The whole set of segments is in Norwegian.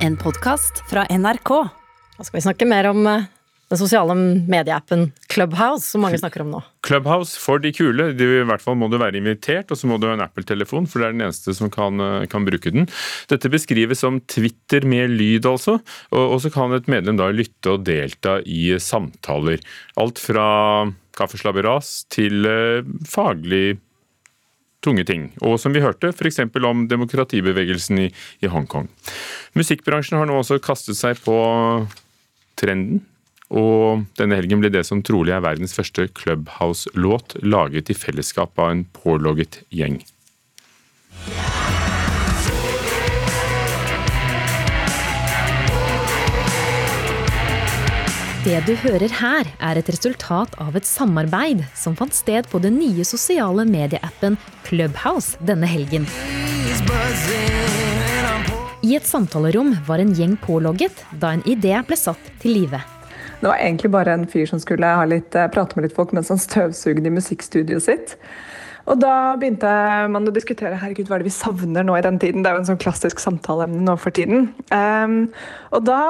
En podkast fra NRK. Nå skal vi snakke mer om eh, den sosiale medieappen Clubhouse, som mange snakker om nå. Clubhouse for de kule. De, I hvert fall må du være invitert, og så må du ha en Apple-telefon, for det er den eneste som kan, eh, kan, bruke den. Dette beskrives som Twitter med lyd, altså. Og, og så kan et medlem da lytte og delta i samtaler. Alt fra kaffeslabberas til uh, faglig tunge ting. Og som vi hørte, f.eks. om demokratibevegelsen i, i Hongkong. Musikkbransjen har nå også kastet seg på trenden og denne helgen ble det som trolig er verdens første Clubhouse-låt laget i fellesskap av en pålogget gjeng. Det du hører her, er et resultat av et samarbeid som fant sted på den nye sosiale medieappen Clubhouse denne helgen. I et samtalerom var en gjeng pålogget da en idé ble satt til live. Det var egentlig bare en fyr som skulle litt, eh, prate med litt folk mens han støvsugde i musikkstudioet sitt. Og da begynte man å diskutere herregud, hva er det vi savner nå i den tiden. Det er jo en sånn klassisk samtaleemne nå for tiden. Um, og da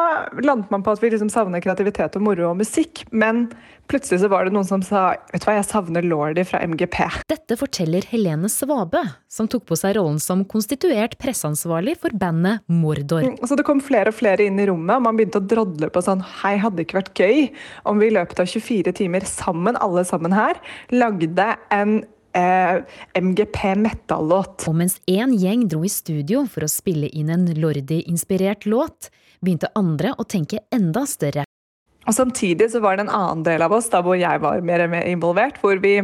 landet man på at vi liksom savner kreativitet og moro og musikk. Men plutselig så var det noen som sa vet du hva, jeg savner Lordi fra MGP. Dette forteller Helene Svabe, som tok på seg rollen som konstituert presseansvarlig for bandet Mordor. Mm, så det kom flere og flere inn i rommet, og man begynte å drodle på sånn Hei, hadde ikke vært gøy om vi i løpet av 24 timer sammen, alle sammen her, lagde en eh, MGP metal-låt. Og mens én gjeng dro i studio for å spille inn en Lordi-inspirert låt, begynte andre å tenke enda større. Og Samtidig så var det en annen del av oss da hvor jeg var mer og mer involvert, hvor vi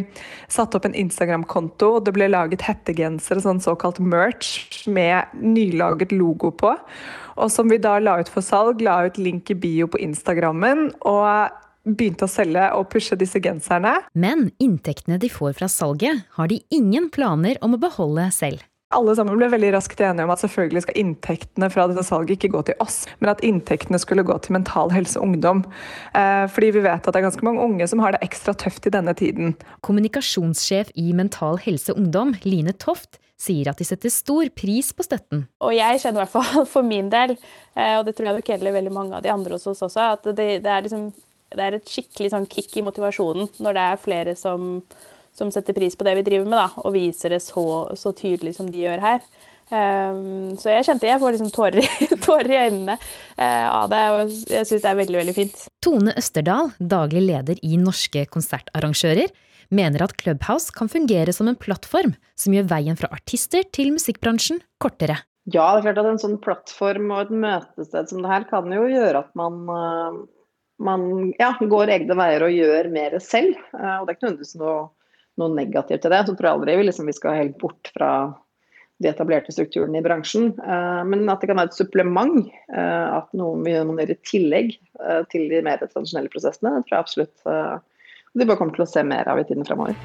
satte opp en Instagram-konto, og det ble laget hettegensere, sånn såkalt merch, med nylaget logo på. Og som vi da la ut for salg, la ut link i bio på Instagrammen. og begynte å selge og pushe disse genserne. Men inntektene de får fra salget, har de ingen planer om å beholde selv. Alle sammen ble veldig raskt enige om at selvfølgelig skal inntektene fra dette salget ikke gå til oss, men at inntektene skulle gå til Mental Helse Ungdom. Eh, fordi vi vet at det er ganske mange unge som har det ekstra tøft i denne tiden. Kommunikasjonssjef i Mental Helse Ungdom, Line Toft, sier at de setter stor pris på støtten. Og jeg kjenner i hvert fall for min del, eh, og det tror jeg nok gjelder veldig mange av de andre hos oss også, at det, det er liksom det er et skikkelig sånn kick i motivasjonen når det er flere som, som, setter pris på det vi driver med, da, og viser det så, så tydelig som de gjør her. Um, så jeg kjente jeg får liksom tårer, tårer i øynene uh, av det, og jeg syns det er veldig veldig fint. Tone Østerdal, daglig leder i Norske konsertarrangører, mener at Clubhouse kan fungere som en plattform som gjør veien fra artister til musikkbransjen kortere. Ja, det er klart at en sånn plattform og et møtested som det her kan jo gjøre at man uh man ja, går egne veier og gjør mer selv. Uh, og det er ikke nødvendigvis noe, noe negativt til det. Så tror jeg aldri vi, liksom, vi skal helt bort fra de etablerte strukturene i bransjen. Uh, men at det kan være et supplement, uh, at noen vil gjøre i tillegg til de mer tradisjonelle prosessene, det tror jeg absolutt de bare kommer til å se mer av i tiden fremover.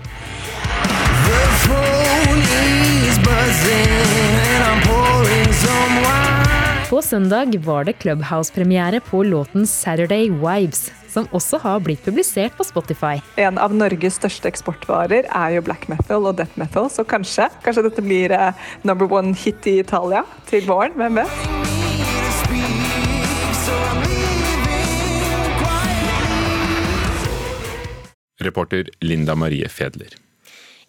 The phone is buzzing and I'm pouring some wine. På søndag var det Clubhouse-premiere på låten 'Saturday Wives', som også har blitt publisert på Spotify. En av Norges største eksportvarer er jo black metal og death metal, så kanskje, kanskje dette blir uh, number one hit i Italia til våren. Hvem vet? Reporter Linda Marie Fedler.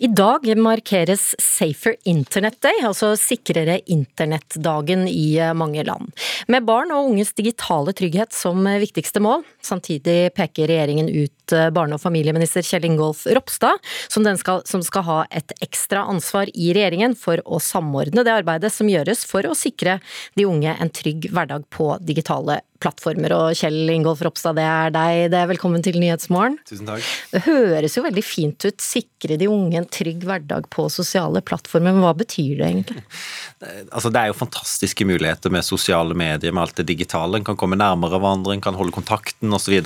I dag markeres Safer Internet Day, altså sikrere internettdagen i eh, mange land. Med barn og unges digitale trygghet som viktigste mål. Samtidig peker regjeringen ut eh, barne- og familieminister Kjell Ingolf Ropstad, som, skal, som skal ha et ekstra ansvar i regjeringen for å samordne det arbeidet som gjøres for å sikre de unge en trygg hverdag på digitale plattformer. Og Kjell Ingolf Ropstad, det er deg. Det er velkommen til Nyhetsmorgen. Tusen takk. Det høres jo veldig fint ut. Sikre de unge en trygg hverdag på sosiale plattformer. Men hva betyr det egentlig? Altså, det er jo fantastiske muligheter med sosiale medier, med alt det digitale. En kan komme nærmere hverandre, en kan holde kontakten osv.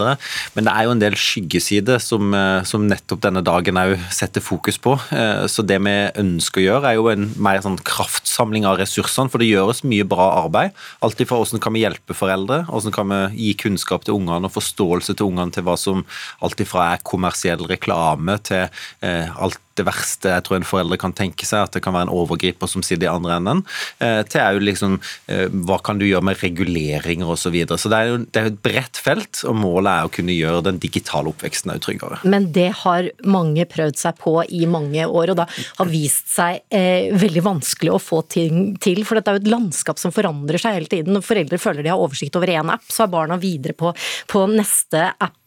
Men det er jo en del skyggesider som, eh, som nettopp denne dagen òg setter fokus på. Eh, så det vi ønsker å gjøre, er jo en mer sånn kraftsamling av ressursene. For det gjøres mye bra arbeid. Alt fra hvordan kan vi hjelpe foreldre, hvordan kan vi gi kunnskap til ungene og forståelse til ungene til hva som alt ifra er kommersiell reklame til eh, alt det verste jeg tror en forelder kan tenke seg, at det kan være en overgriper som sitter i andre enden, eh, til liksom eh, hva kan du gjøre med reguleringer osv. Så, videre. så det er jo det er et bredt felt, og målet er å kunne gjøre den digitale oppveksten òg tryggere. Men det har mange prøvd seg på i mange år, og da har vist seg eh, veldig vanskelig å få ting til. For dette er jo et landskap som forandrer seg hele tiden. Når foreldre føler de har oversikt over én app, så er barna videre på, på neste app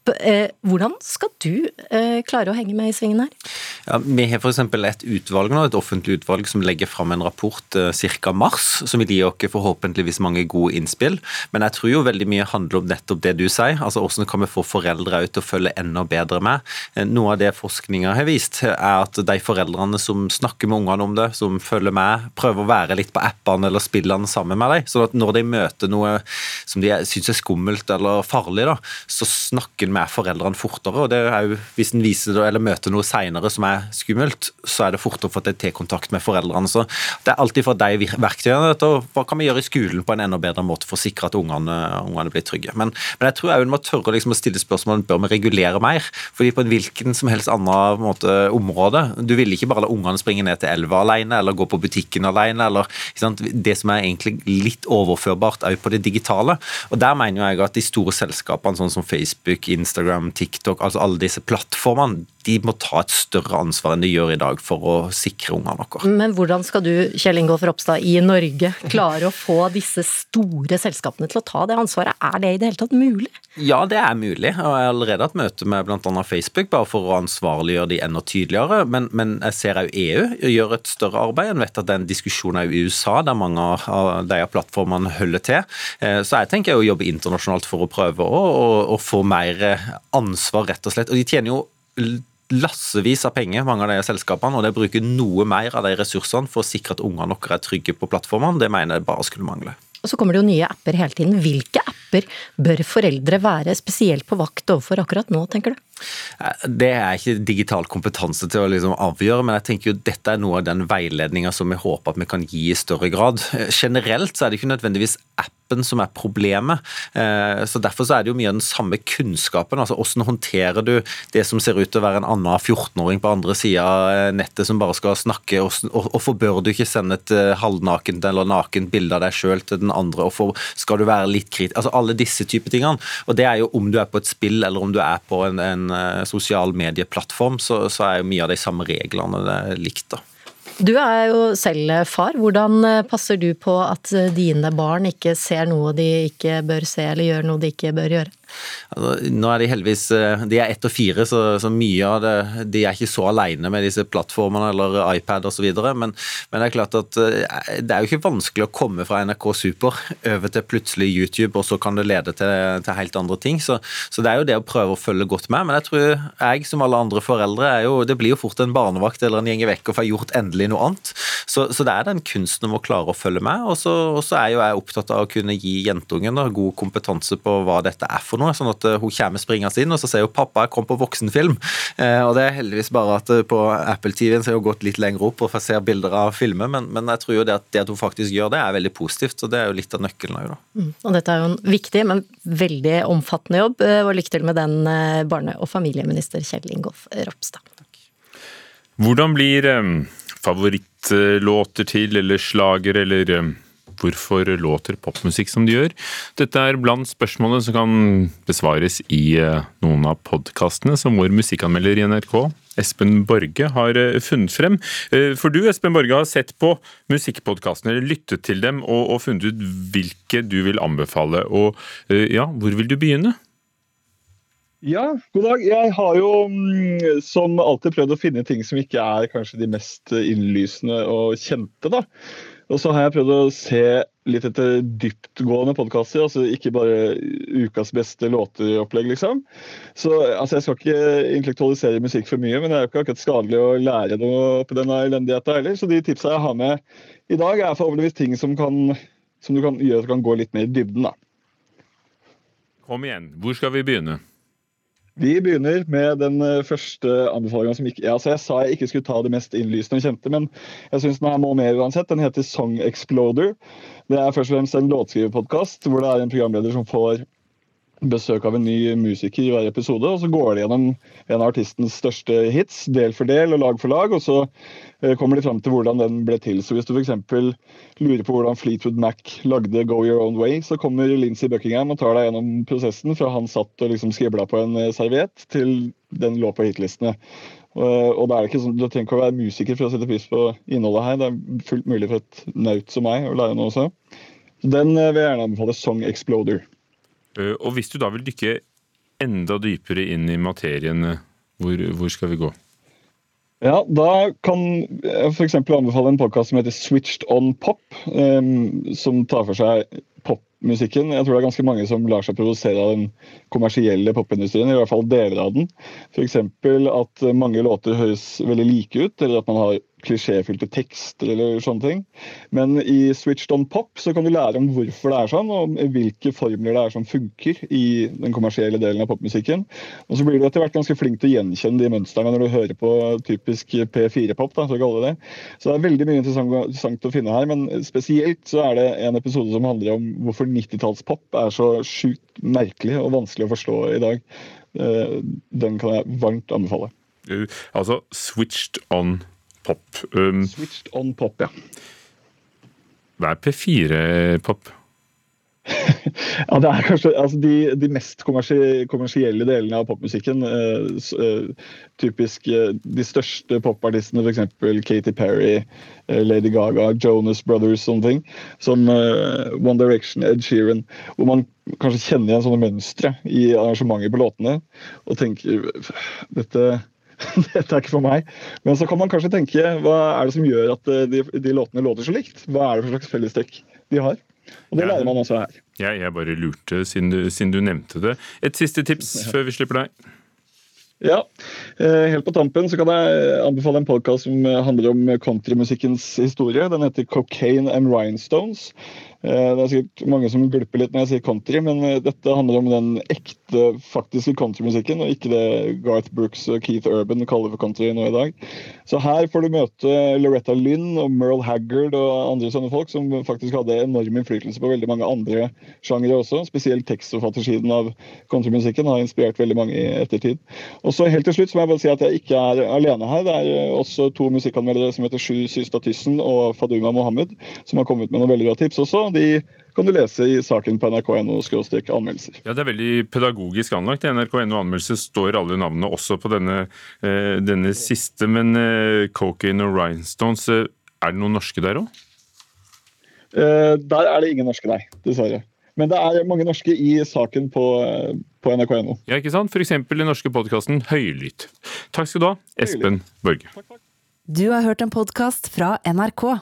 hvordan skal du eh, klare å henge med i svingen her? Ja, vi har f.eks. et utvalg nå, et offentlig utvalg som legger fram en rapport eh, ca. mars, som vil gi oss forhåpentligvis mange gode innspill. Men jeg tror jo veldig mye handler om nettopp det du sier. altså Hvordan kan vi få foreldre til å følge enda bedre med? Noe av det forskninga har vist, er at de foreldrene som snakker med ungene om det, som følger med, prøver å være litt på appene eller spillene sammen med dem, sånn at når de møter noe som de syns er skummelt eller farlig, da, så snakker en med med foreldrene fortere. og det er jo, Hvis en viser det, eller møter noe senere som er skummelt, så er det fortere for at de til kontakt med foreldrene. Så Det er alltid fra de verktøyene og hva kan vi gjøre i skolen på en enda bedre måte for å sikre at ungene, ungene blir trygge. Men, men, jeg tror en må tørre liksom å stille spørsmål bør vi regulere mer. fordi på en hvilken som helst annen måte, område Du vil ikke bare la ungene springe ned til elva alene, eller gå på butikken alene. eller Det som er egentlig litt overførbart òg på det digitale. Og Der mener jeg at de store selskapene, sånn som Facebook, Instagram, TikTok, altså alle disse plattformene, de må ta et større ansvar enn de gjør i dag for å sikre ungene våre. Men hvordan skal du, Kjell Ingolf Ropstad, i Norge klare å få disse store selskapene til å ta det ansvaret? Er det i det hele tatt mulig? Ja, det er mulig. og Jeg har allerede hatt møte med bl.a. Facebook, bare for å ansvarliggjøre de enda tydeligere. Men, men jeg ser òg EU gjør et større arbeid. En vet at det er en diskusjon i USA der mange av de plattformene holder til. Eh, så jeg tenker å jobbe internasjonalt for å prøve å, å, å få mer ansvar, rett og slett. Og de tjener jo lassevis av penger, mange av de selskapene, og de bruker noe mer av de ressursene for å sikre at ungene våre er trygge på plattformene. Det mener jeg bare skulle mangle. Og så kommer det jo nye apper hele tiden. Hvilke apper bør foreldre være spesielt på vakt overfor akkurat nå, tenker du? Eh, det er ikke digital kompetanse til å liksom avgjøre, men jeg tenker jo dette er noe av den veiledninga som vi håper at vi kan gi i større grad. Eh, generelt så er det ikke nødvendigvis appen som er problemet. Eh, så Derfor så er det jo mye av den samme kunnskapen. altså Hvordan håndterer du det som ser ut til å være en annen 14-åring på andre sida av nettet som bare skal snakke, hvorfor bør du ikke sende et halvnakent eller nakent bilde av deg sjøl til den andre, og for, skal du være litt kritisk altså Alle disse typer tingene. Og det er jo om du er på et spill eller om du er på en, en Eh, sosial medieplattform, så, så er jo mye av de samme reglene likt. da. Du er jo selv far. Hvordan eh, passer du på at dine barn ikke ser noe de ikke bør se, eller gjør noe de ikke bør gjøre? Altså, nå er De heldigvis, eh, de er ett og fire, så, så, mye av det De er ikke så alene med disse plattformene eller iPad osv. Men, men det er klart at eh, det er jo ikke vanskelig å komme fra NRK Super over til plutselig YouTube, og så kan det lede til, til helt andre ting. Så, så, det er jo det å prøve å følge godt med. Men jeg tror jeg, som alle andre foreldre, jo, det blir jo fort en barnevakt eller en gjeng vekk og får gjort endelig noe annet. Så, så, det er den kunsten om å klare å følge med. Og så er jo jeg opptatt av å kunne gi jentungen da, god kompetanse på hva dette er for noe, sånn at eh, hun kommer springende inn og så sier hun 'pappa, jeg kom på voksenfilm'. Eh, og det er heldigvis bare at eh, på Apple TV-en så har hun gått litt lenger opp og får se bilder av filmer, men, men, jeg tror jo det at, det at, hun faktisk gjør det, er veldig positivt. Og det er jo litt av nøkkelen òg, da. Mm. Og dette er jo en viktig, men veldig omfattende jobb, og lykke til med den, barne- og familieminister Kjell Ingolf Ropstad. Hvordan blir favorittlåter til, eller slager, eller hvorfor låter popmusikk som de gjør? Dette er blant spørsmålene som kan besvares i eh, noen av podkastene som vår musikkanmelder i NRK, Espen Borge, har eh, funnet frem. Eh, for du, Espen Borge, har sett på musikkpodkastene, lyttet til dem og, og funnet ut hvilke du vil anbefale. Og ja, hvor vil du begynne? Ja, god dag. Jeg har jo mm, som alltid prøvd å finne ting som ikke er kanskje de mest innlysende og kjente. da. Og så har jeg prøvd å se litt etter dyptgående podkaster, altså ikke bare ukas beste låteropplegg, liksom. Så altså, jeg skal ikke intellektualisere musikk for mye, men det er jo ikke akkurat skadelig å lære noe på denne elendigheta heller. Så de tipsa jeg har med i dag, er forhåpentligvis ting som, kan, som kan gjøre at du kan gå litt mer i dybden, da. Kom igjen, hvor skal vi begynne? Vi begynner med den eh, første anbefalinga som ikke altså Jeg sa jeg ikke skulle ta det mest innlysende kjente, men jeg syns den her må med uansett. Den heter Song Exploder. Det er først og fremst en låtskriverpodkast hvor det er en programleder som får besøk av en ny musiker i hver episode. og Så går de gjennom en av artistens største hits, del for del og lag for lag. og Så eh, kommer de fram til hvordan den ble til. Så Hvis du f.eks. lurer på hvordan Fleetwood Mac lagde 'Go Your Own Way', så kommer Lincy Buckingham og tar deg gjennom prosessen fra han satt og liksom skribla på en eh, serviett, til den lå på hitlistene. Og det er ikke sånn, Du trenger ikke å være musiker for å sette pris på innholdet her. Det er fullt mulig for et naut som meg å lære noe også. Den vil jeg gjerne anbefale. Song Exploder. Eh, og hvis du da vil dykke enda dypere inn i materien, eh, hvor, hvor skal vi gå? Ja, Da kan jeg f.eks. anbefale en podkast som heter Switched on Pop, um, som tar for seg popmusikken. Jeg tror det er ganske mange som lar seg produsere av den kommersielle popindustrien, i hvert fall deler av den. F.eks. at mange låter høres veldig like ut, eller at man har klisjéfylte tekster eller sånne ting. Men i Switched on Pop så kan du lære om hvorfor det er sånn, og hvilke formler det er som funker i den kommersielle delen av popmusikken. Og så blir du etter hvert ganske flink til å gjenkjenne de mønstrene når du hører på typisk P4-pop. Så det. Så det er veldig mye interessant, å finne her, men spesielt så er det en episode som handler om hvorfor 90-tallspop er så sjukt merkelig og vanskelig å forstå i dag. Eh, den kan jeg varmt anbefale. Altså Switched on pop. Um, Switched on pop, ja. Hva er P4-pop? ja, det er kanskje altså de, de, mest kommersielle delene av popmusikken. Uh, uh, typisk uh, de største popartistene, f.eks. Katy Perry, Lady Gaga, Jonas Brothers, sånne ting. Som One Direction, Ed Sheeran. Hvor man kanskje kjenner igjen sånne mønstre i arrangementet på låtene. Og tenker dette dette er ikke for meg. Men så kan man kanskje tenke hva er det som gjør at eh, de, de låtene låter så likt? Hva er det for slags fellestrekk de har? Og det lærer man også her. Ja, jeg bare lurte, siden du, siden du nevnte det. Et siste tips før vi slipper deg. Ja, eh, helt på tampen så kan jeg anbefale en podkast som handler om countrymusikkens historie. Den heter Cocaine and Rhinestones. Eh, det er sikkert mange som gulper litt når jeg sier country, men dette handler om den ekte, faktiske countrymusikken, og ikke det Garth Brooks og Keith Urban kaller for country nå i dag. Så her får du møte Loretta Lynn og Merle Haggard og andre sånne folk som faktisk hadde enorm innflytelse på veldig mange andre sjangere også. Spesielt tekstforfattersiden av countrymusikken har inspirert veldig mange i ettertid. Og så helt til slutt så må jeg bare si at jeg ikke er alene her. Det er eh, også to musikkanmeldere som heter Sju Systa Tyssen og Faduma Mohammed, som har kommet med noen veldig bra tips også. De kan du lese i saken på nrk.no anmeldelser. Ja, Det er veldig pedagogisk anlagt. I nrk.no anmeldelser står alle navnene også på denne, eh, denne siste. Men eh, Cocaine og Rhinestones, eh, er det noen norske der òg? Der er det ingen norske, nei. Dessverre. Men det er mange norske i saken på, på nrk.no. Ja, ikke sant? F.eks. den norske podkasten Høylytt. Takk skal du ha, Espen Borge. Du har hørt en podkast fra NRK.